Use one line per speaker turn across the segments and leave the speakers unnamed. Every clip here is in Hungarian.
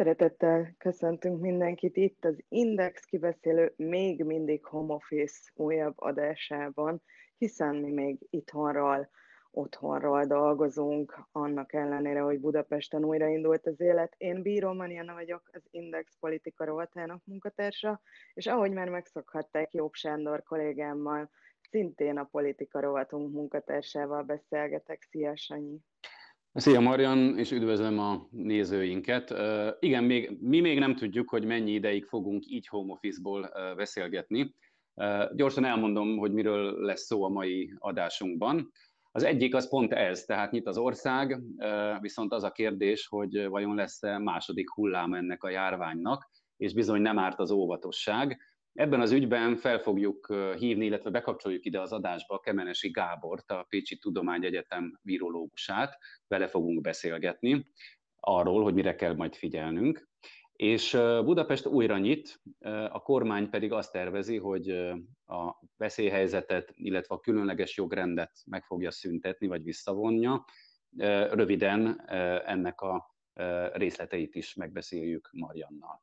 Szeretettel köszöntünk mindenkit itt az Index kibeszélő még mindig home office újabb adásában, hiszen mi még itthonról, otthonról dolgozunk, annak ellenére, hogy Budapesten újraindult az élet. Én Bíró Mariana vagyok, az Index politika rovatának munkatársa, és ahogy már megszokhatták Jobb Sándor kollégámmal, szintén a politika rovatunk munkatársával beszélgetek. Szia, Sanyi!
Szia Marian, és üdvözlöm a nézőinket. Igen, még, mi még nem tudjuk, hogy mennyi ideig fogunk így home office-ból beszélgetni. Gyorsan elmondom, hogy miről lesz szó a mai adásunkban. Az egyik az pont ez, tehát nyit az ország, viszont az a kérdés, hogy vajon lesz-e második hullám ennek a járványnak, és bizony nem árt az óvatosság. Ebben az ügyben fel fogjuk hívni, illetve bekapcsoljuk ide az adásba Kemenesi Gábort, a Pécsi Tudományegyetem virológusát. Vele fogunk beszélgetni arról, hogy mire kell majd figyelnünk. És Budapest újra nyit, a kormány pedig azt tervezi, hogy a veszélyhelyzetet, illetve a különleges jogrendet meg fogja szüntetni, vagy visszavonja. Röviden ennek a részleteit is megbeszéljük Mariannal.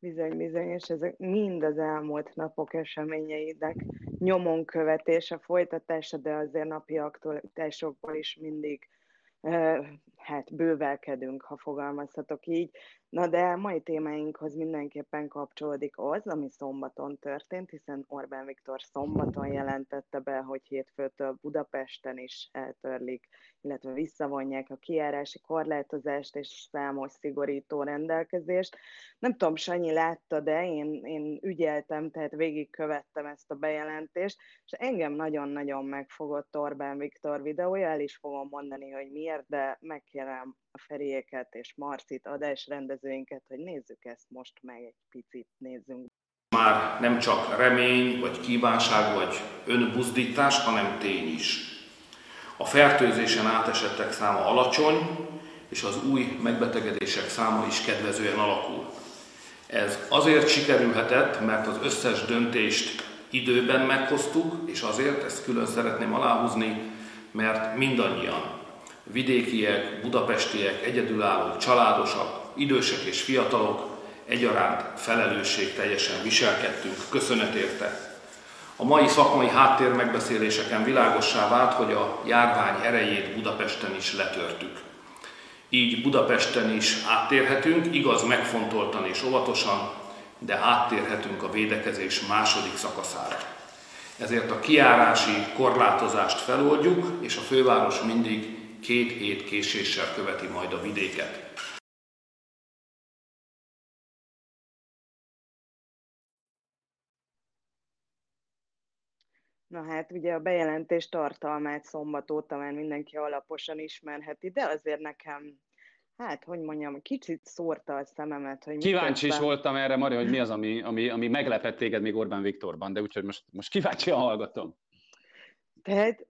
Bizony, bizony, és ezek mind az elmúlt napok eseményeinek nyomon követése, folytatása, de azért napi aktualitásokból is mindig hát bővelkedünk, ha fogalmazhatok így. Na de mai témáinkhoz mindenképpen kapcsolódik az, ami szombaton történt, hiszen Orbán Viktor szombaton jelentette be, hogy hétfőtől Budapesten is eltörlik, illetve visszavonják a kiárási korlátozást és számos szigorító rendelkezést. Nem tudom, Sanyi látta, de én, én ügyeltem, tehát végigkövettem ezt a bejelentést, és engem nagyon-nagyon megfogott Orbán Viktor videója, el is fogom mondani, hogy miért, de megkérem a Feriéket és Marcit adásrendezőinket, hogy nézzük ezt most meg egy picit, nézzünk.
Már nem csak remény, vagy kívánság, vagy önbuzdítás, hanem tény is. A fertőzésen átesettek száma alacsony, és az új megbetegedések száma is kedvezően alakul. Ez azért sikerülhetett, mert az összes döntést időben meghoztuk, és azért, ezt külön szeretném aláhúzni, mert mindannyian vidékiek, budapestiek, egyedülállók, családosak, idősek és fiatalok egyaránt felelősség teljesen viselkedtünk. Köszönet érte. A mai szakmai háttér megbeszéléseken világossá vált, hogy a járvány erejét Budapesten is letörtük. Így Budapesten is áttérhetünk, igaz megfontoltan és óvatosan, de áttérhetünk a védekezés második szakaszára. Ezért a kiárási korlátozást feloldjuk, és a főváros mindig két hét késéssel követi majd a vidéket.
Na hát ugye a bejelentés tartalmát szombat óta már mindenki alaposan ismerheti, de azért nekem, hát hogy mondjam, kicsit szórta a szememet, hogy
Kíváncsi is voltam erre, Mari, hogy mi az, ami, ami, ami meglepett téged még Orbán Viktorban, de úgyhogy most, most kíváncsi hallgatom.
Tehát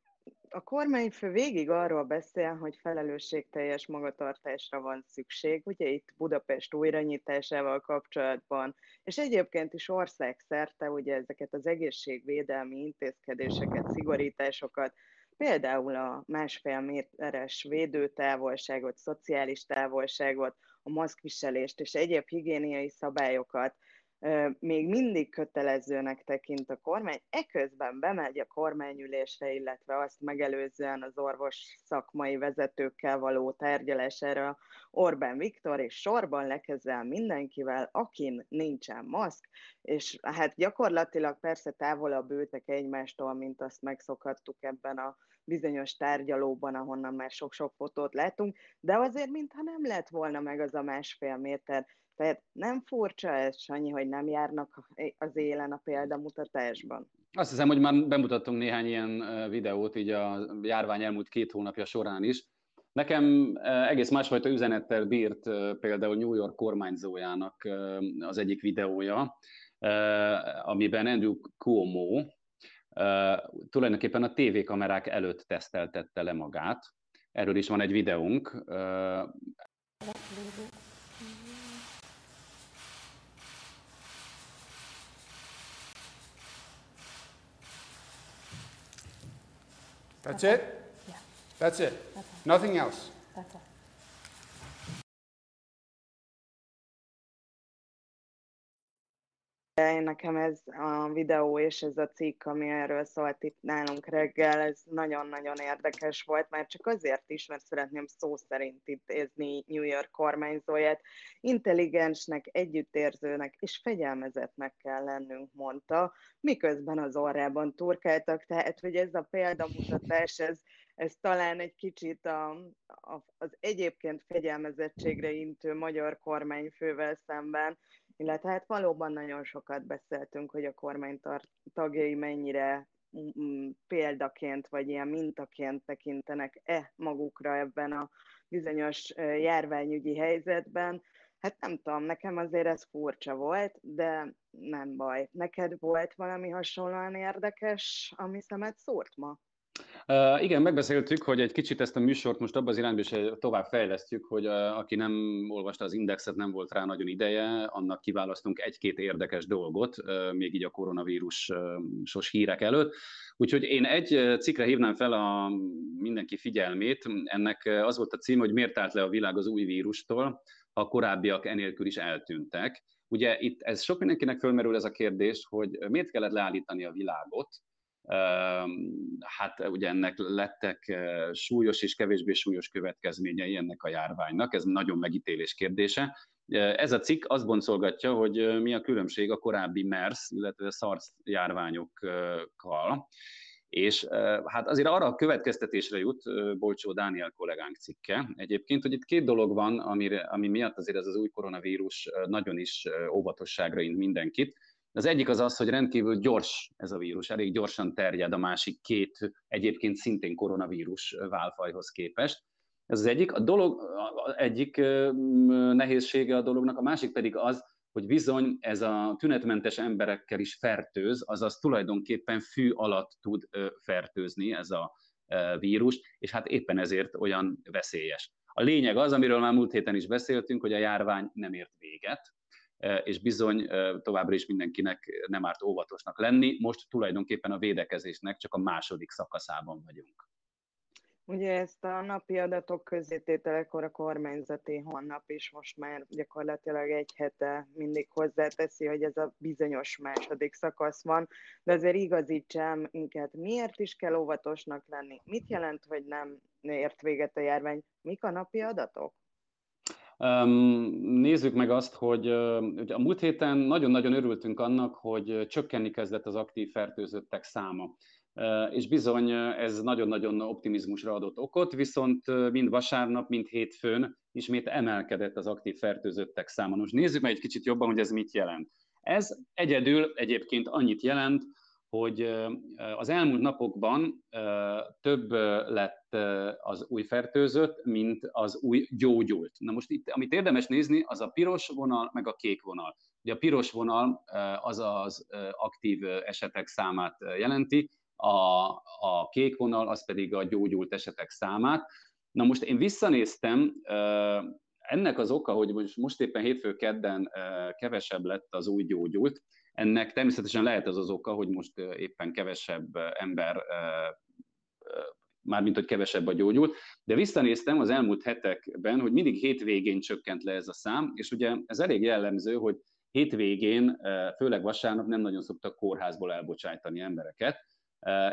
a kormányfő végig arról beszél, hogy felelősségteljes magatartásra van szükség, ugye itt Budapest újranyitásával kapcsolatban, és egyébként is országszerte ugye ezeket az egészségvédelmi intézkedéseket, szigorításokat, például a másfél méteres védőtávolságot, szociális távolságot, a maszkviselést és egyéb higiéniai szabályokat még mindig kötelezőnek tekint a kormány, eközben bemegy a kormányülésre, illetve azt megelőzően az orvos szakmai vezetőkkel való tárgyalására Orbán Viktor, és sorban lekezel mindenkivel, akin nincsen maszk, és hát gyakorlatilag persze távolabb ültek egymástól, mint azt megszokhattuk ebben a bizonyos tárgyalóban, ahonnan már sok-sok fotót látunk, de azért mintha nem lett volna meg az a másfél méter, tehát nem furcsa ez, Sanyi, hogy nem járnak az élen a példamutatásban?
Azt hiszem, hogy már bemutattunk néhány ilyen videót így a járvány elmúlt két hónapja során is. Nekem egész másfajta üzenettel bírt például New York kormányzójának az egyik videója, amiben Andrew Cuomo tulajdonképpen a tévékamerák előtt teszteltette le magát. Erről is van egy videónk.
That's it? Yeah. That's it? That's Nothing else? That's all.
Nekem ez a videó és ez a cikk, ami erről szólt itt nálunk reggel, ez nagyon-nagyon érdekes volt, már csak azért is, mert szeretném szó szerint ézni New York kormányzóját. Intelligensnek, együttérzőnek és fegyelmezetnek kell lennünk, mondta, miközben az orrában turkáltak, tehát hogy ez a példamutatás, ez, ez talán egy kicsit a, a, az egyébként fegyelmezettségre intő magyar kormányfővel szemben illetve hát valóban nagyon sokat beszéltünk, hogy a kormány tagjai mennyire példaként vagy ilyen mintaként tekintenek-e magukra ebben a bizonyos járványügyi helyzetben. Hát nem tudom, nekem azért ez furcsa volt, de nem baj. Neked volt valami hasonlóan érdekes, ami szemet szórt ma?
Uh, igen, megbeszéltük, hogy egy kicsit ezt a műsort most abban az irányba is tovább fejlesztjük, hogy uh, aki nem olvasta az indexet, nem volt rá nagyon ideje, annak kiválasztunk egy-két érdekes dolgot, uh, még így a koronavírus sos hírek előtt. Úgyhogy én egy cikkre hívnám fel a mindenki figyelmét. Ennek az volt a cím, hogy miért állt le a világ az új vírustól, ha korábbiak enélkül is eltűntek. Ugye itt ez sok mindenkinek fölmerül ez a kérdés, hogy miért kellett leállítani a világot, hát ugye ennek lettek súlyos és kevésbé súlyos következményei ennek a járványnak, ez nagyon megítélés kérdése. Ez a cikk azt boncolgatja, hogy mi a különbség a korábbi MERS, illetve SARS járványokkal. És hát azért arra a következtetésre jut Bolcsó Dániel kollégánk cikke egyébként, hogy itt két dolog van, ami, ami miatt azért ez az új koronavírus nagyon is óvatosságra int mindenkit. Az egyik az az, hogy rendkívül gyors ez a vírus, elég gyorsan terjed a másik két egyébként szintén koronavírus válfajhoz képest. Ez az egyik. A dolog, a egyik nehézsége a dolognak, a másik pedig az, hogy bizony ez a tünetmentes emberekkel is fertőz, azaz tulajdonképpen fű alatt tud fertőzni ez a vírus, és hát éppen ezért olyan veszélyes. A lényeg az, amiről már múlt héten is beszéltünk, hogy a járvány nem ért véget, és bizony továbbra is mindenkinek nem árt óvatosnak lenni. Most tulajdonképpen a védekezésnek csak a második szakaszában vagyunk.
Ugye ezt a napi adatok közétételekor a kormányzati honlap is most már gyakorlatilag egy hete mindig hozzáteszi, hogy ez a bizonyos második szakasz van, de azért igazítsam minket, miért is kell óvatosnak lenni? Mit jelent, hogy nem ért véget a járvány? Mik a napi adatok?
Nézzük meg azt, hogy a múlt héten nagyon-nagyon örültünk annak, hogy csökkenni kezdett az aktív fertőzöttek száma. És bizony ez nagyon-nagyon optimizmusra adott okot, viszont mind vasárnap, mind hétfőn ismét emelkedett az aktív fertőzöttek száma. Most nézzük meg egy kicsit jobban, hogy ez mit jelent. Ez egyedül egyébként annyit jelent, hogy az elmúlt napokban több lett az új fertőzött, mint az új gyógyult. Na most itt, amit érdemes nézni, az a piros vonal, meg a kék vonal. Ugye a piros vonal az az aktív esetek számát jelenti, a, a kék vonal az pedig a gyógyult esetek számát. Na most én visszanéztem, ennek az oka, hogy most, éppen hétfő kedden kevesebb lett az új gyógyult, ennek természetesen lehet az az oka, hogy most éppen kevesebb ember, mármint hogy kevesebb a gyógyult, de visszanéztem az elmúlt hetekben, hogy mindig hétvégén csökkent le ez a szám, és ugye ez elég jellemző, hogy hétvégén, főleg vasárnap nem nagyon szoktak kórházból elbocsájtani embereket,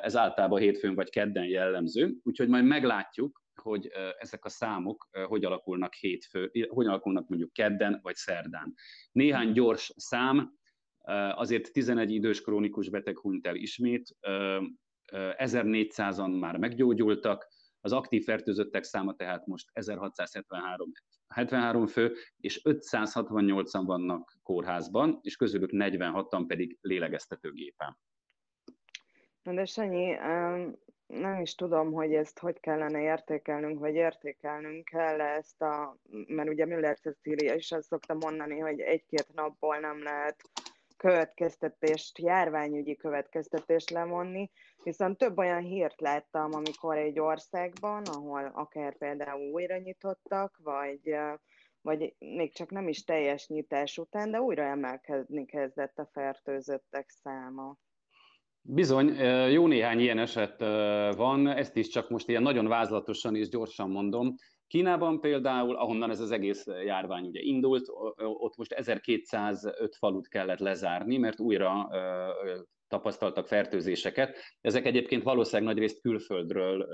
ez általában hétfőn vagy kedden jellemző, úgyhogy majd meglátjuk, hogy ezek a számok hogy alakulnak hétfő, hogy alakulnak mondjuk kedden vagy szerdán. Néhány gyors szám, azért 11 idős krónikus beteg hunyt el ismét, 1400-an már meggyógyultak, az aktív fertőzöttek száma tehát most 1673 73 fő, és 568-an vannak kórházban, és közülük 46-an pedig lélegeztetőgépen.
Na de Sanyi, nem is tudom, hogy ezt hogy kellene értékelnünk, vagy értékelnünk kell ezt a, mert ugye Müller Cecília is azt szokta mondani, hogy egy-két napból nem lehet következtetést, járványügyi következtetést lemonni, viszont több olyan hírt láttam, amikor egy országban, ahol akár például újra nyitottak, vagy, vagy még csak nem is teljes nyitás után, de újra emelkedni kezdett a fertőzöttek száma.
Bizony, jó néhány ilyen eset van, ezt is csak most ilyen nagyon vázlatosan és gyorsan mondom. Kínában például, ahonnan ez az egész járvány ugye indult, ott most 1205 falut kellett lezárni, mert újra tapasztaltak fertőzéseket. Ezek egyébként valószínűleg nagyrészt külföldről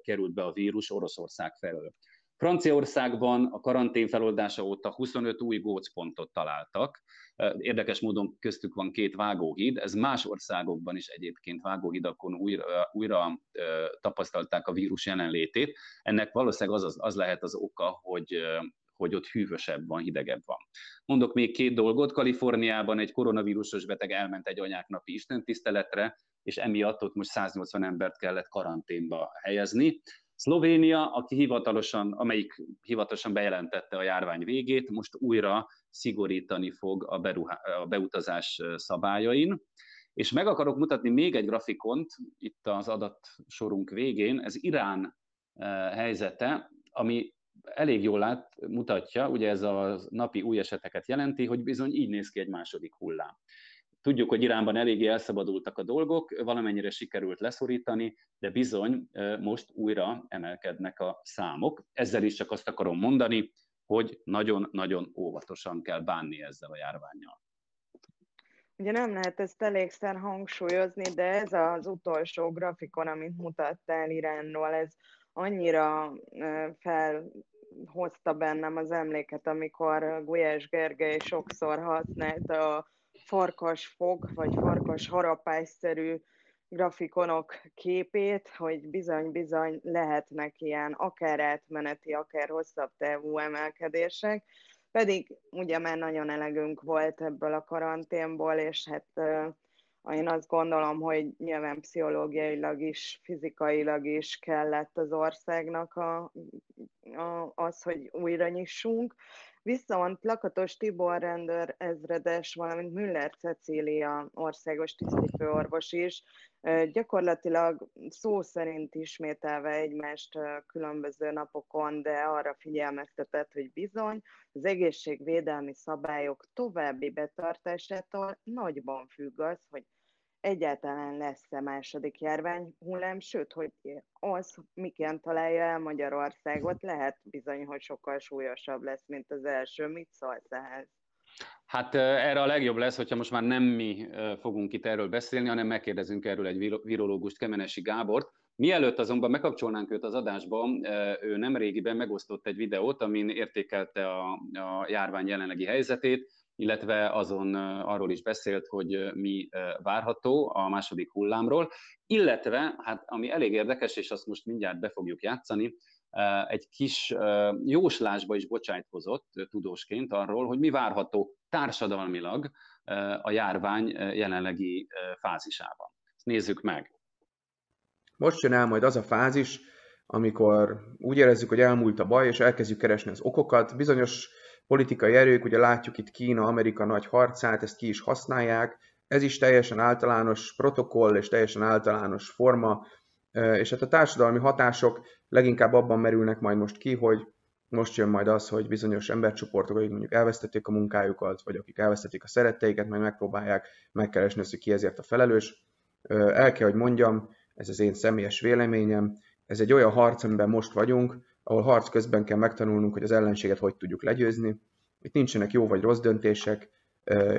került be a vírus Oroszország felől. Franciaországban a karantén feloldása óta 25 új gócpontot találtak. Érdekes módon köztük van két vágóhíd, ez más országokban is egyébként vágóhidakon újra, újra tapasztalták a vírus jelenlétét. Ennek valószínűleg az, az, az lehet az oka, hogy, hogy ott hűvösebb van, hidegebb van. Mondok még két dolgot. Kaliforniában egy koronavírusos beteg elment egy anyáknapi istentiszteletre, és emiatt ott most 180 embert kellett karanténba helyezni. Szlovénia, aki hivatalosan, amelyik hivatalosan bejelentette a járvány végét, most újra szigorítani fog a, beruhá, a beutazás szabályain. És meg akarok mutatni még egy grafikont itt az adatsorunk végén, ez Irán helyzete, ami elég jól lát, mutatja, ugye ez a napi új eseteket jelenti, hogy bizony így néz ki egy második hullám. Tudjuk, hogy Iránban eléggé elszabadultak a dolgok, valamennyire sikerült leszorítani, de bizony most újra emelkednek a számok. Ezzel is csak azt akarom mondani, hogy nagyon-nagyon óvatosan kell bánni ezzel a járványjal.
Ugye nem lehet ezt elégszer hangsúlyozni, de ez az utolsó grafikon, amit mutattál Iránról, ez annyira felhozta bennem az emléket, amikor Gulyás Gergely sokszor használta a farkas fog, vagy farkas harapásszerű grafikonok képét, hogy bizony-bizony lehetnek ilyen akár átmeneti, akár hosszabb távú emelkedések, pedig ugye már nagyon elegünk volt ebből a karanténból, és hát én azt gondolom, hogy nyilván pszichológiailag is, fizikailag is kellett az országnak a, a, az, hogy újra nyissunk. Viszont Lakatos Tibor rendőr ezredes, valamint Müller Cecília országos tisztifőorvos is gyakorlatilag szó szerint ismételve egymást különböző napokon, de arra figyelmeztetett, hogy bizony az egészségvédelmi szabályok további betartásától nagyban függ az, hogy egyáltalán lesz-e második járvány hullám, sőt, hogy az, miként találja el Magyarországot, lehet bizony, hogy sokkal súlyosabb lesz, mint az első. Mit szólsz ehhez?
Hát erre a legjobb lesz, hogyha most már nem mi fogunk itt erről beszélni, hanem megkérdezünk erről egy virológust, Kemenesi Gábort. Mielőtt azonban megkapcsolnánk őt az adásba, ő nem régiben megosztott egy videót, amin értékelte a, a járvány jelenlegi helyzetét, illetve azon arról is beszélt, hogy mi várható a második hullámról, illetve, hát ami elég érdekes, és azt most mindjárt be fogjuk játszani, egy kis jóslásba is bocsájtkozott tudósként arról, hogy mi várható társadalmilag a járvány jelenlegi fázisában. Ezt nézzük meg.
Most jön el majd az a fázis, amikor úgy érezzük, hogy elmúlt a baj, és elkezdjük keresni az okokat. Bizonyos politikai erők, ugye látjuk itt Kína, Amerika nagy harcát, ezt ki is használják, ez is teljesen általános protokoll és teljesen általános forma, és hát a társadalmi hatások leginkább abban merülnek majd most ki, hogy most jön majd az, hogy bizonyos embercsoportok, akik mondjuk elvesztették a munkájukat, vagy akik elvesztették a szeretteiket, majd megpróbálják megkeresni azt, hogy ki ezért a felelős. El kell, hogy mondjam, ez az én személyes véleményem, ez egy olyan harc, amiben most vagyunk, ahol harc közben kell megtanulnunk, hogy az ellenséget hogy tudjuk legyőzni. Itt nincsenek jó vagy rossz döntések,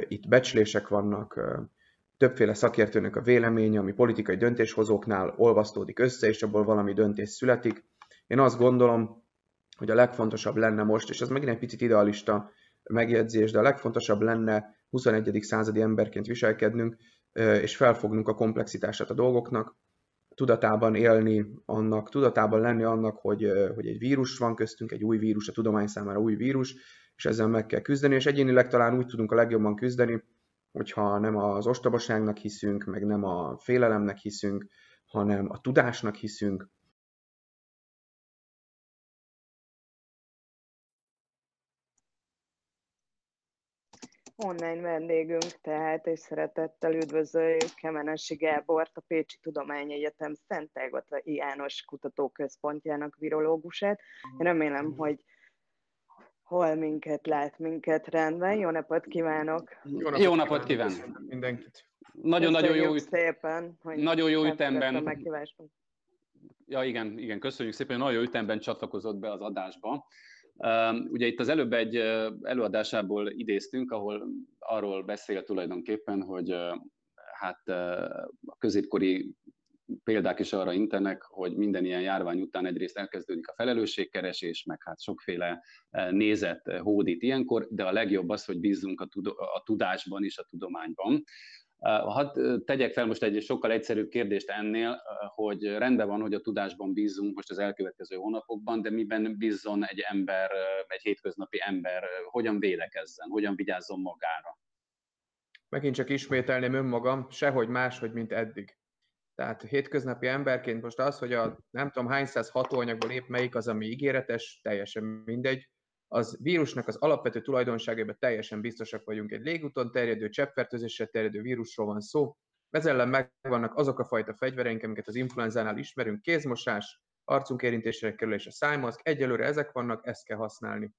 itt becslések vannak, többféle szakértőnek a véleménye, ami politikai döntéshozóknál olvasztódik össze, és abból valami döntés születik. Én azt gondolom, hogy a legfontosabb lenne most, és ez megint egy picit idealista megjegyzés, de a legfontosabb lenne 21. századi emberként viselkednünk, és felfognunk a komplexitását a dolgoknak, tudatában élni annak, tudatában lenni annak, hogy, hogy egy vírus van köztünk, egy új vírus, a tudomány számára új vírus, és ezzel meg kell küzdeni, és egyénileg talán úgy tudunk a legjobban küzdeni, hogyha nem az ostobaságnak hiszünk, meg nem a félelemnek hiszünk, hanem a tudásnak hiszünk,
online vendégünk, tehát és szeretettel üdvözöljük Kemenesi Gábort, a Pécsi Tudományegyetem Szent Ágota János Kutatóközpontjának virológusát. Én remélem, hogy hol minket lát, minket rendben. Jó napot kívánok!
Jó napot, jó napot kívánok mindenkit! Nagyon-nagyon jó, üt...
szépen, hogy
nagyon jó ütemben. Ja, igen, igen, köszönjük szépen, nagyon ütemben csatlakozott be az adásba. Ugye itt az előbb egy előadásából idéztünk, ahol arról beszél tulajdonképpen, hogy hát a középkori példák is arra intenek, hogy minden ilyen járvány után egyrészt elkezdődik a felelősségkeresés, meg hát sokféle nézet hódít ilyenkor, de a legjobb az, hogy bízzunk a tudásban és a tudományban. Hadd tegyek fel most egy sokkal egyszerűbb kérdést ennél, hogy rendben van, hogy a tudásban bízunk most az elkövetkező hónapokban, de miben bízzon egy ember, egy hétköznapi ember, hogyan védekezzen, hogyan vigyázzon magára?
Megint csak ismételném önmagam, sehogy máshogy, mint eddig. Tehát hétköznapi emberként most az, hogy a nem tudom hány száz hatóanyagból épp melyik az, ami ígéretes, teljesen mindegy, az vírusnak az alapvető tulajdonságaiban teljesen biztosak vagyunk. Egy légúton terjedő, cseppfertőzésre terjedő vírusról van szó. Ez ellen megvannak azok a fajta fegyvereink, amiket az influenzánál ismerünk, kézmosás, arcunk érintésre kerülés a szájmaszk, egyelőre ezek vannak, ezt kell használni.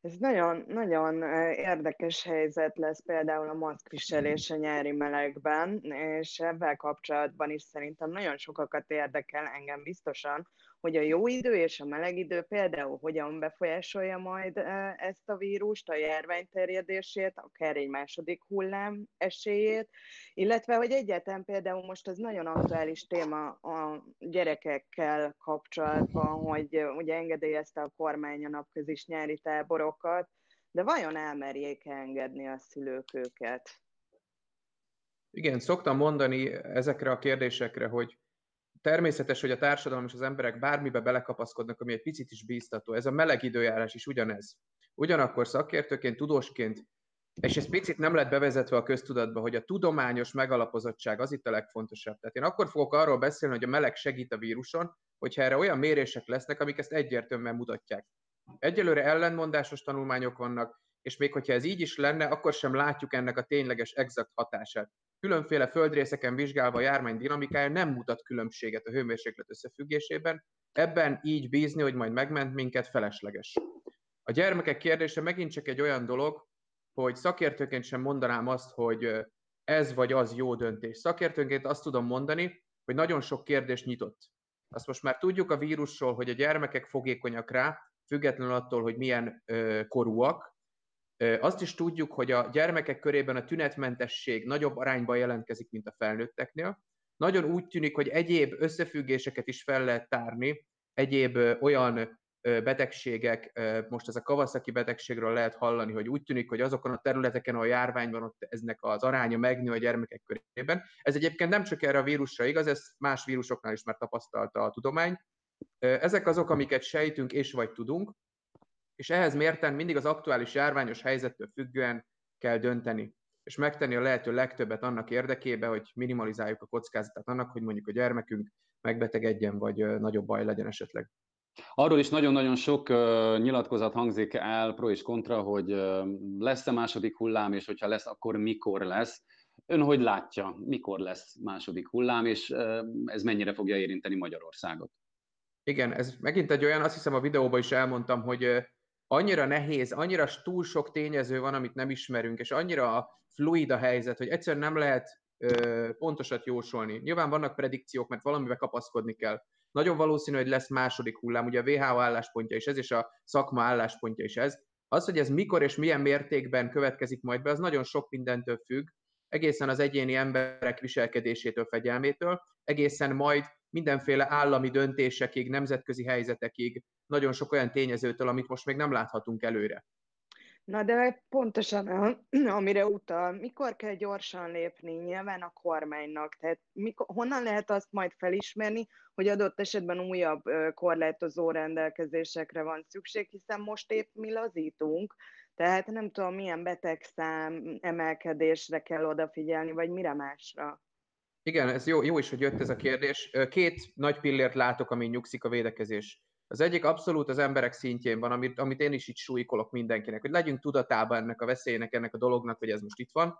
Ez nagyon, nagyon érdekes helyzet lesz például a maszkviselés a nyári melegben, és ebben kapcsolatban is szerintem nagyon sokakat érdekel engem biztosan, hogy a jó idő és a meleg idő például hogyan befolyásolja majd ezt a vírust, a járvány terjedését, akár egy második hullám esélyét, illetve hogy egyáltalán például most ez nagyon aktuális téma a gyerekekkel kapcsolatban, hogy ugye engedélyezte a kormány a napközis nyári táborokat, de vajon elmerjék engedni a szülők őket?
Igen, szoktam mondani ezekre a kérdésekre, hogy természetes, hogy a társadalom és az emberek bármibe belekapaszkodnak, ami egy picit is bíztató. Ez a meleg időjárás is ugyanez. Ugyanakkor szakértőként, tudósként, és ez picit nem lett bevezetve a köztudatba, hogy a tudományos megalapozottság az itt a legfontosabb. Tehát én akkor fogok arról beszélni, hogy a meleg segít a víruson, hogyha erre olyan mérések lesznek, amik ezt egyértelműen mutatják. Egyelőre ellenmondásos tanulmányok vannak, és még hogyha ez így is lenne, akkor sem látjuk ennek a tényleges exakt hatását különféle földrészeken vizsgálva a járvány dinamikája nem mutat különbséget a hőmérséklet összefüggésében, ebben így bízni, hogy majd megment minket, felesleges. A gyermekek kérdése megint csak egy olyan dolog, hogy szakértőként sem mondanám azt, hogy ez vagy az jó döntés. Szakértőként azt tudom mondani, hogy nagyon sok kérdés nyitott. Azt most már tudjuk a vírusról, hogy a gyermekek fogékonyak rá, függetlenül attól, hogy milyen ö, korúak, azt is tudjuk, hogy a gyermekek körében a tünetmentesség nagyobb arányban jelentkezik, mint a felnőtteknél. Nagyon úgy tűnik, hogy egyéb összefüggéseket is fel lehet tárni, egyéb olyan betegségek, most ez a Kawasaki betegségről lehet hallani, hogy úgy tűnik, hogy azokon a területeken, ahol járvány van, ott eznek az aránya megnő a gyermekek körében. Ez egyébként nem csak erre a vírusra igaz, ez más vírusoknál is már tapasztalta a tudomány. Ezek azok, amiket sejtünk és vagy tudunk, és ehhez mérten mindig az aktuális járványos helyzettől függően kell dönteni, és megtenni a lehető legtöbbet annak érdekében, hogy minimalizáljuk a kockázatát annak, hogy mondjuk a gyermekünk megbetegedjen, vagy nagyobb baj legyen esetleg.
Arról is nagyon-nagyon sok uh, nyilatkozat hangzik el, pro és kontra, hogy uh, lesz-e második hullám, és hogyha lesz, akkor mikor lesz. Ön hogy látja, mikor lesz második hullám, és uh, ez mennyire fogja érinteni Magyarországot?
Igen, ez megint egy olyan, azt hiszem a videóban is elmondtam, hogy annyira nehéz, annyira túl sok tényező van, amit nem ismerünk, és annyira fluid a helyzet, hogy egyszerűen nem lehet ö, pontosat jósolni. Nyilván vannak predikciók, mert valamivel kapaszkodni kell. Nagyon valószínű, hogy lesz második hullám, ugye a WHO álláspontja is ez, és a szakma álláspontja is ez. Az, hogy ez mikor és milyen mértékben következik majd be, az nagyon sok mindentől függ, egészen az egyéni emberek viselkedésétől, fegyelmétől, egészen majd mindenféle állami döntésekig, nemzetközi helyzetekig, nagyon sok olyan tényezőtől, amit most még nem láthatunk előre.
Na de pontosan, amire utal, mikor kell gyorsan lépni nyilván a kormánynak? Tehát mikor, honnan lehet azt majd felismerni, hogy adott esetben újabb korlátozó rendelkezésekre van szükség, hiszen most épp mi lazítunk, tehát nem tudom, milyen betegszám emelkedésre kell odafigyelni, vagy mire másra.
Igen, ez jó, jó is, hogy jött ez a kérdés. Két nagy pillért látok, ami nyugszik a védekezés. Az egyik abszolút az emberek szintjén van, amit, amit én is itt súlykolok mindenkinek, hogy legyünk tudatában ennek a veszélynek, ennek a dolognak, hogy ez most itt van.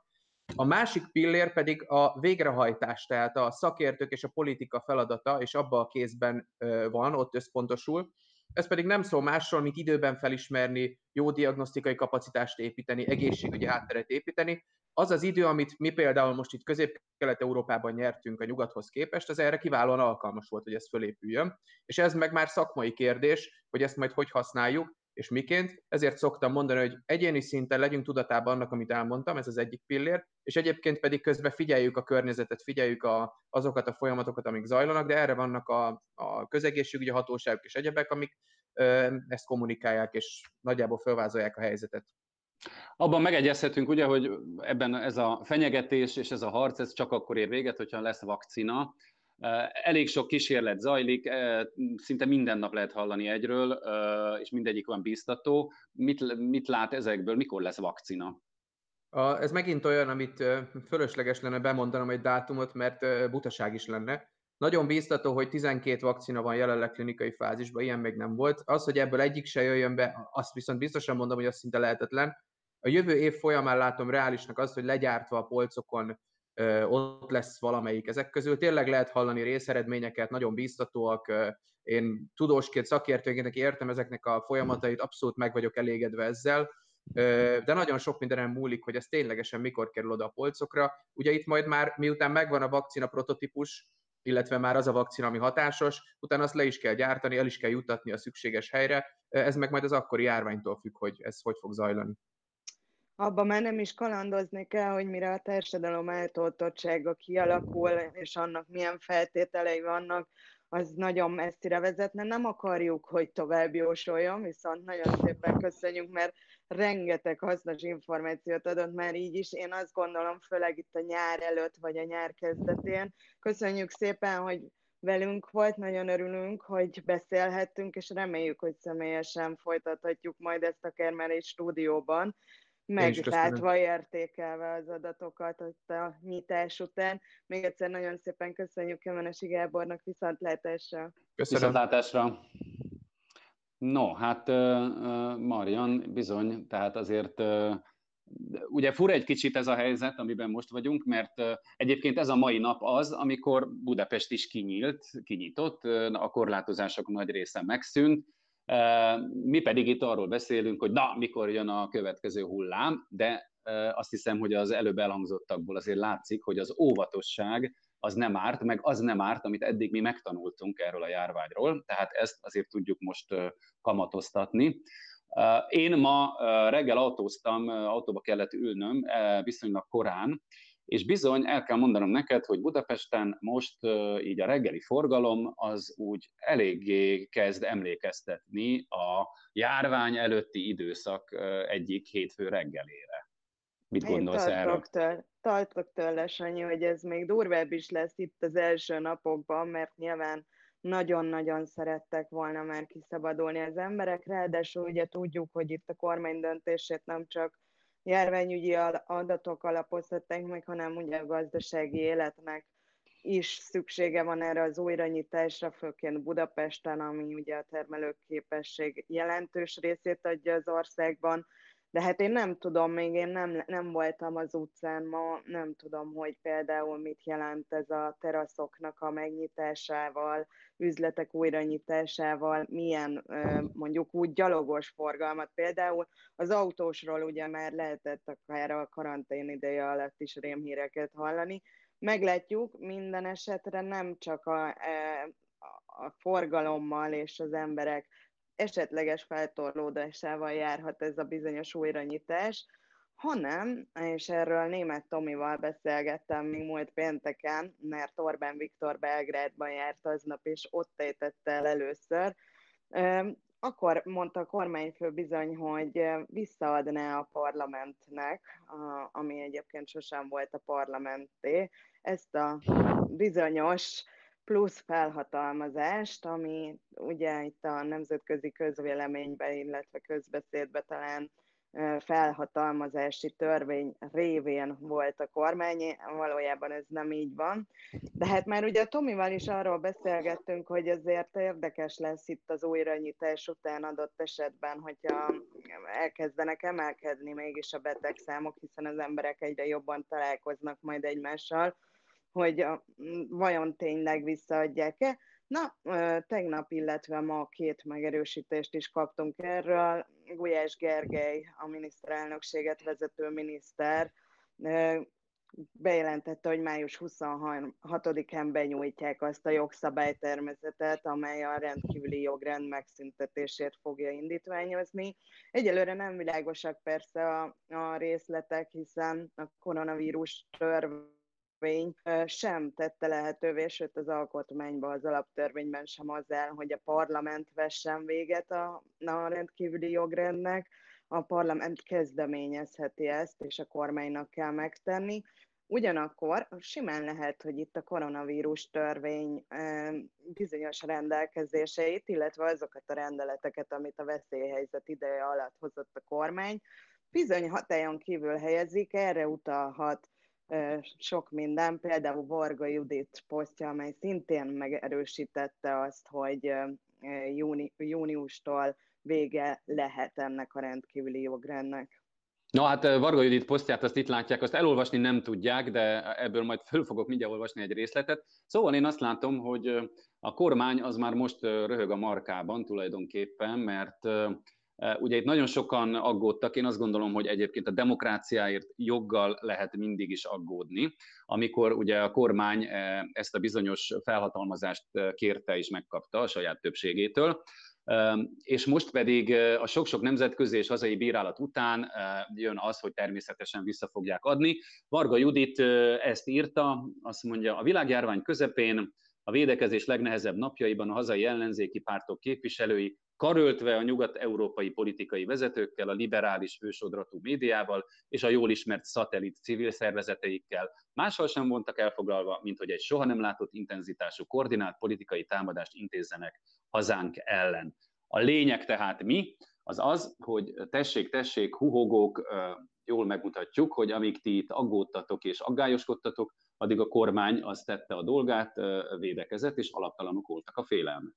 A másik pillér pedig a végrehajtás, tehát a szakértők és a politika feladata, és abba a kézben van, ott összpontosul. Ez pedig nem szól másról, mint időben felismerni, jó diagnosztikai kapacitást építeni, egészségügyi hátteret építeni. Az az idő, amit mi például most itt Közép-Kelet-Európában nyertünk a nyugathoz képest, az erre kiválóan alkalmas volt, hogy ez fölépüljön. És ez meg már szakmai kérdés, hogy ezt majd hogy használjuk, és miként. Ezért szoktam mondani, hogy egyéni szinten legyünk tudatában annak, amit elmondtam, ez az egyik pillér, és egyébként pedig közben figyeljük a környezetet, figyeljük a, azokat a folyamatokat, amik zajlanak, de erre vannak a, a közegészségügyi hatóságok és egyebek, amik ö, ezt kommunikálják, és nagyjából felvázolják a helyzetet.
Abban megegyezhetünk, ugye, hogy ebben ez a fenyegetés és ez a harc, ez csak akkor ér véget, hogyha lesz vakcina, Elég sok kísérlet zajlik, szinte minden nap lehet hallani egyről, és mindegyik van bíztató. Mit, mit lát ezekből, mikor lesz vakcina?
Ez megint olyan, amit fölösleges lenne bemondanom egy dátumot, mert butaság is lenne. Nagyon bíztató, hogy 12 vakcina van jelenleg klinikai fázisban, ilyen még nem volt. Az, hogy ebből egyik se jöjjön be, azt viszont biztosan mondom, hogy az szinte lehetetlen. A jövő év folyamán látom reálisnak azt, hogy legyártva a polcokon ott lesz valamelyik ezek közül. Tényleg lehet hallani részeredményeket, nagyon bíztatóak. Én tudósként, szakértőként értem ezeknek a folyamatait, abszolút meg vagyok elégedve ezzel, de nagyon sok mindenen múlik, hogy ez ténylegesen mikor kerül oda a polcokra. Ugye itt majd már, miután megvan a vakcina prototípus, illetve már az a vakcina, ami hatásos, utána azt le is kell gyártani, el is kell jutatni a szükséges helyre. Ez meg majd az akkori járványtól függ, hogy ez hogy fog zajlani
abban már nem is kalandozni kell, hogy mire a társadalom eltoltottsága kialakul, és annak milyen feltételei vannak, az nagyon messzire vezetne. Nem akarjuk, hogy tovább jósoljon, viszont nagyon szépen köszönjük, mert rengeteg hasznos információt adott már így is. Én azt gondolom, főleg itt a nyár előtt, vagy a nyár kezdetén. Köszönjük szépen, hogy velünk volt, nagyon örülünk, hogy beszélhettünk, és reméljük, hogy személyesen folytathatjuk majd ezt a Kermelés stúdióban meglátva, értékelve az adatokat ott a nyitás után. Még egyszer nagyon szépen köszönjük Kemenesi Gábornak viszontlátásra.
Köszönöm. Viszontlátásra. No, hát Marian, bizony, tehát azért ugye fura egy kicsit ez a helyzet, amiben most vagyunk, mert egyébként ez a mai nap az, amikor Budapest is kinyílt, kinyitott, a korlátozások nagy része megszűnt, mi pedig itt arról beszélünk, hogy na, mikor jön a következő hullám, de azt hiszem, hogy az előbb elhangzottakból azért látszik, hogy az óvatosság az nem árt, meg az nem árt, amit eddig mi megtanultunk erről a járványról, tehát ezt azért tudjuk most kamatoztatni. Én ma reggel autóztam, autóba kellett ülnöm viszonylag korán, és bizony el kell mondanom neked, hogy Budapesten most így a reggeli forgalom az úgy eléggé kezd emlékeztetni a járvány előtti időszak egyik hétfő reggelére. Mit gondolsz Én erről?
Től, tartok tőle, Sanyi, hogy ez még durvább is lesz itt az első napokban, mert nyilván nagyon-nagyon szerettek volna már kiszabadulni az emberek, ráadásul ugye tudjuk, hogy itt a kormány döntését nem csak járványügyi adatok alapozhatnánk meg, hanem ugye a gazdasági életnek is szüksége van erre az újranyitásra, főként Budapesten, ami ugye a termelőképesség jelentős részét adja az országban, de hát én nem tudom, még én nem, nem voltam az utcán ma, nem tudom, hogy például mit jelent ez a teraszoknak a megnyitásával, üzletek újranyitásával, milyen mondjuk úgy gyalogos forgalmat. Például az autósról ugye már lehetett akár a karantén ideje alatt is rémhíreket hallani. Meglátjuk, minden esetre nem csak a, e, a forgalommal és az emberek esetleges feltorlódásával járhat ez a bizonyos újranyitás, hanem, és erről német Tomival beszélgettem még múlt pénteken, mert Orbán Viktor Belgrádban járt aznap, és ott ejtette el először, akkor mondta a kormányfő bizony, hogy visszaadná a parlamentnek, ami egyébként sosem volt a parlamenté, ezt a bizonyos plusz felhatalmazást, ami ugye itt a nemzetközi közvéleményben, illetve közbeszédben talán felhatalmazási törvény révén volt a kormány, valójában ez nem így van. De hát már ugye a Tomival is arról beszélgettünk, hogy ezért érdekes lesz itt az újranyitás után adott esetben, hogyha elkezdenek emelkedni mégis a betegszámok, hiszen az emberek egyre jobban találkoznak majd egymással, hogy a, vajon tényleg visszaadják-e. Na, tegnap, illetve ma két megerősítést is kaptunk erről. Gulyás Gergely, a miniszterelnökséget vezető miniszter, bejelentette, hogy május 26-án benyújtják azt a jogszabálytermezetet, amely a rendkívüli jogrend megszüntetését fogja indítványozni. Egyelőre nem világosak persze a, a részletek, hiszen a koronavírus törvény sem tette lehetővé, sőt az alkotmányban, az alaptörvényben sem az el, hogy a parlament vessen véget a, a rendkívüli jogrendnek, a parlament kezdeményezheti ezt, és a kormánynak kell megtenni. Ugyanakkor simán lehet, hogy itt a koronavírus törvény bizonyos rendelkezéseit, illetve azokat a rendeleteket, amit a veszélyhelyzet ideje alatt hozott a kormány, bizony hatályon kívül helyezik, erre utalhat sok minden, például Varga Judit posztja, amely szintén megerősítette azt, hogy júni, júniustól vége lehet ennek a rendkívüli jogrendnek.
Na hát Varga Judit posztját azt itt látják, azt elolvasni nem tudják, de ebből majd föl fogok mindjárt olvasni egy részletet. Szóval én azt látom, hogy a kormány az már most röhög a markában tulajdonképpen, mert ugye itt nagyon sokan aggódtak, én azt gondolom, hogy egyébként a demokráciáért joggal lehet mindig is aggódni, amikor ugye a kormány ezt a bizonyos felhatalmazást kérte és megkapta a saját többségétől, és most pedig a sok-sok nemzetközi és hazai bírálat után jön az, hogy természetesen vissza fogják adni. Varga Judit ezt írta, azt mondja, a világjárvány közepén a védekezés legnehezebb napjaiban a hazai ellenzéki pártok képviselői karöltve a nyugat-európai politikai vezetőkkel, a liberális ősodratú médiával és a jól ismert szatellit civil szervezeteikkel máshol sem vontak elfoglalva, mint hogy egy soha nem látott intenzitású koordinált politikai támadást intézzenek hazánk ellen. A lényeg tehát mi? Az az, hogy tessék, tessék, huhogók, jól megmutatjuk, hogy amíg ti itt aggódtatok és aggályoskodtatok, addig a kormány azt tette a dolgát, védekezett, és alaptalanok voltak a félelmek.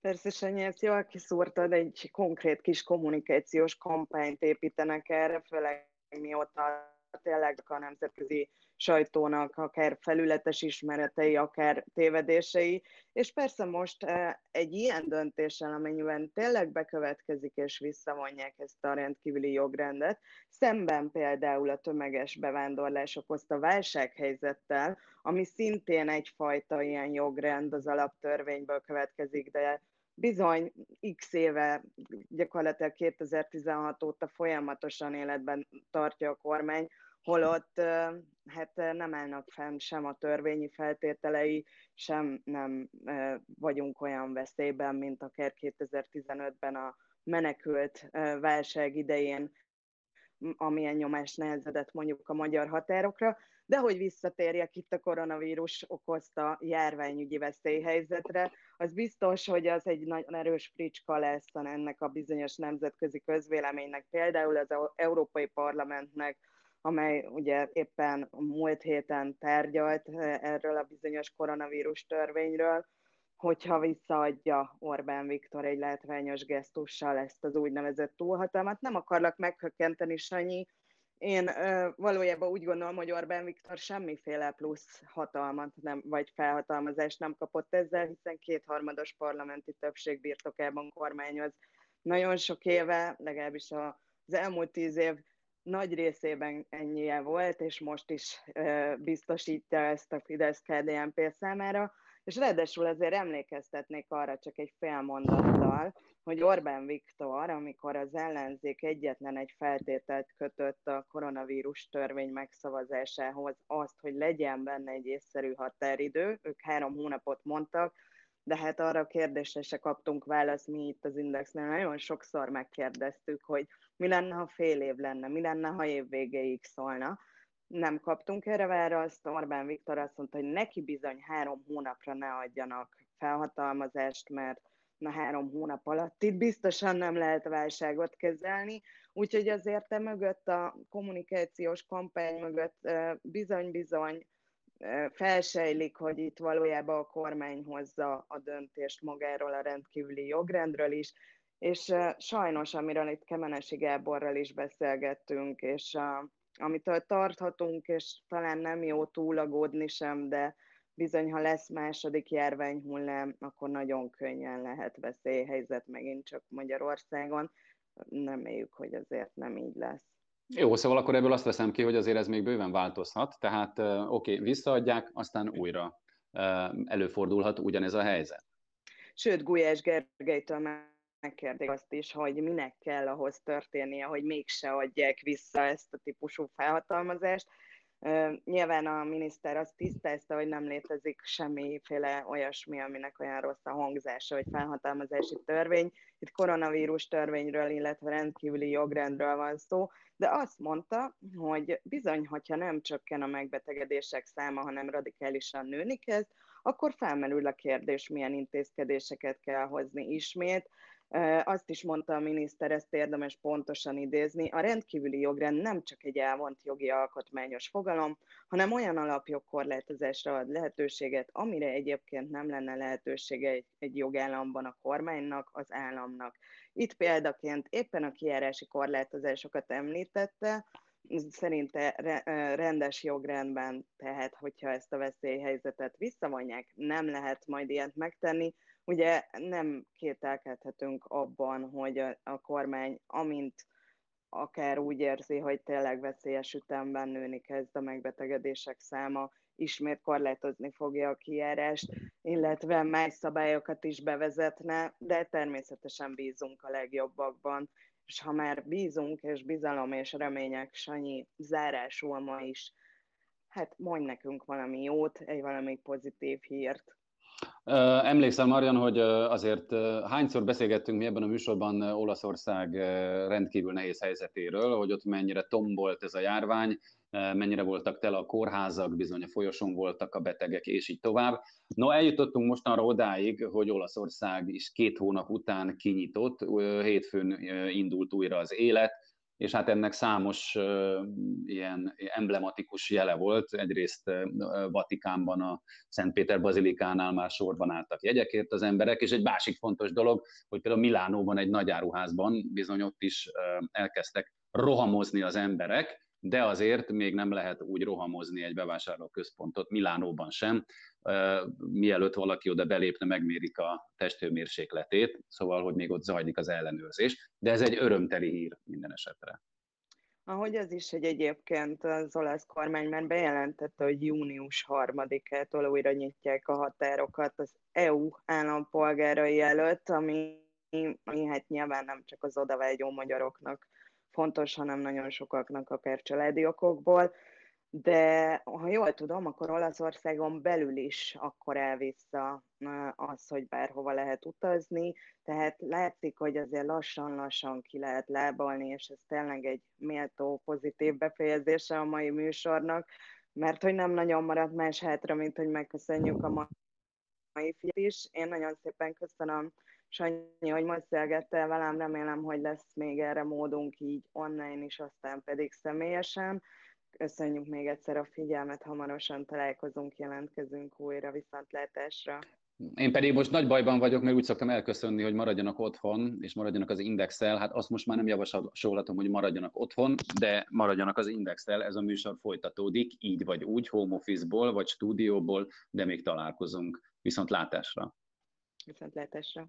Persze, Sanyi, ezt jól kiszúrtad, egy konkrét kis kommunikációs kampányt építenek erre, főleg mióta tényleg a nemzetközi sajtónak akár felületes ismeretei, akár tévedései, és persze most eh, egy ilyen döntéssel, amennyiben tényleg bekövetkezik és visszavonják ezt a rendkívüli jogrendet, szemben például a tömeges bevándorlás okozta válsághelyzettel, ami szintén egyfajta ilyen jogrend az alaptörvényből következik, de bizony x éve, gyakorlatilag 2016 óta folyamatosan életben tartja a kormány, holott hát nem állnak fenn sem a törvényi feltételei, sem nem vagyunk olyan veszélyben, mint akár 2015-ben a menekült válság idején, amilyen nyomás nehezedett mondjuk a magyar határokra, de hogy visszatérjek itt a koronavírus okozta járványügyi veszélyhelyzetre, az biztos, hogy az egy nagyon erős fricska lesz ennek a bizonyos nemzetközi közvéleménynek, például az Európai Parlamentnek, amely ugye éppen múlt héten tárgyalt eh, erről a bizonyos koronavírus törvényről, hogyha visszaadja Orbán Viktor egy látványos gesztussal ezt az úgynevezett túlhatalmat. Nem akarlak meghökkenteni, Sanyi, én ö, valójában úgy gondolom, hogy Orbán Viktor semmiféle plusz hatalmat nem, vagy felhatalmazást nem kapott ezzel, hiszen kétharmados parlamenti többség birtokában kormányoz nagyon sok éve, legalábbis az elmúlt tíz év nagy részében ennyie volt, és most is ö, biztosítja ezt a fidesz KDNP számára, és ráadásul azért emlékeztetnék arra csak egy fél hogy Orbán Viktor, amikor az ellenzék egyetlen egy feltételt kötött a koronavírus törvény megszavazásához, azt, hogy legyen benne egy észszerű határidő, ők három hónapot mondtak, de hát arra a kérdésre se kaptunk választ, mi itt az Indexnél nagyon sokszor megkérdeztük, hogy mi lenne, ha fél év lenne, mi lenne, ha év végéig szólna. Nem kaptunk erre választ, Orbán Viktor azt mondta, hogy neki bizony három hónapra ne adjanak felhatalmazást, mert na három hónap alatt itt biztosan nem lehet válságot kezelni, úgyhogy azért te mögött a kommunikációs kampány mögött bizony-bizony felsejlik, hogy itt valójában a kormány hozza a döntést magáról a rendkívüli jogrendről is, és sajnos, amiről itt Kemenesi Gáborral is beszélgettünk, és amitől tarthatunk, és talán nem jó túlagódni sem, de bizony, ha lesz második járványhullám, akkor nagyon könnyen lehet veszélyhelyzet megint csak Magyarországon. Nem éljük, hogy azért nem így lesz.
Jó, szóval akkor ebből azt veszem ki, hogy azért ez még bőven változhat, tehát oké, okay, visszaadják, aztán újra előfordulhat ugyanez a helyzet.
Sőt, Gulyás Gergelytől megkérdik azt is, hogy minek kell ahhoz történnie, hogy mégse adják vissza ezt a típusú felhatalmazást. Nyilván a miniszter azt tisztázta, hogy nem létezik semmiféle olyasmi, aminek olyan rossz a hangzása, vagy felhatalmazási törvény. Itt koronavírus törvényről, illetve rendkívüli jogrendről van szó, de azt mondta, hogy bizony, hogyha nem csökken a megbetegedések száma, hanem radikálisan nőni kezd, akkor felmerül a kérdés, milyen intézkedéseket kell hozni ismét. Azt is mondta a miniszter, ezt érdemes pontosan idézni, a rendkívüli jogrend nem csak egy elvont jogi alkotmányos fogalom, hanem olyan alapjogkorlátozásra ad lehetőséget, amire egyébként nem lenne lehetősége egy, egy jogállamban a kormánynak, az államnak. Itt példaként éppen a kijárási korlátozásokat említette, szerinte rendes jogrendben, tehát hogyha ezt a veszélyhelyzetet visszavonják, nem lehet majd ilyet megtenni. Ugye nem kételkedhetünk abban, hogy a, a kormány, amint akár úgy érzi, hogy tényleg veszélyes ütemben nőni kezd a megbetegedések száma, ismét korlátozni fogja a kijárást, illetve más szabályokat is bevezetne, de természetesen bízunk a legjobbakban, és ha már bízunk, és bizalom és remények, Sanyi, zárásul ma is, hát mondj nekünk valami jót, egy valami pozitív hírt.
Emlékszem, Marian, hogy azért hányszor beszélgettünk mi ebben a műsorban Olaszország rendkívül nehéz helyzetéről, hogy ott mennyire tombolt ez a járvány, mennyire voltak tele a kórházak, bizony a folyosón voltak a betegek, és így tovább. No, eljutottunk mostanra odáig, hogy Olaszország is két hónap után kinyitott, hétfőn indult újra az élet, és hát ennek számos ilyen emblematikus jele volt. Egyrészt Vatikánban, a Szent Péter Bazilikánál már sorban álltak jegyekért az emberek, és egy másik fontos dolog, hogy például Milánóban egy nagy áruházban bizony ott is elkezdtek rohamozni az emberek, de azért még nem lehet úgy rohamozni egy bevásárlóközpontot, Milánóban sem, mielőtt valaki oda belépne, megmérik a testhőmérsékletét, szóval, hogy még ott zajlik az ellenőrzés, de ez egy örömteli hír minden esetre.
Ahogy az is, hogy egyébként az olasz kormány már bejelentette, hogy június 3-ától újra nyitják a határokat az EU állampolgárai előtt, ami, ami hát nyilván nem csak az odavágyó magyaroknak fontos, hanem nagyon sokaknak akár családi okokból, de ha jól tudom, akkor Olaszországon belül is akkor elvissza az, hogy bárhova lehet utazni, tehát látszik, hogy azért lassan-lassan ki lehet lábalni, és ez tényleg egy méltó pozitív befejezése a mai műsornak, mert hogy nem nagyon maradt más hátra, mint hogy megköszönjük a mai fiat is. Én nagyon szépen köszönöm Sanyi, hogy beszélgettél velem, remélem, hogy lesz még erre módunk így online is, aztán pedig személyesen. Köszönjük még egyszer a figyelmet, hamarosan találkozunk, jelentkezünk újra viszontlátásra.
Én pedig most nagy bajban vagyok, mert úgy szoktam elköszönni, hogy maradjanak otthon, és maradjanak az indexel. Hát azt most már nem javasolhatom, hogy maradjanak otthon, de maradjanak az indexel. Ez a műsor folytatódik, így vagy úgy, home office-ból, vagy stúdióból, de még találkozunk. Viszont látásra.
Viszont látásra.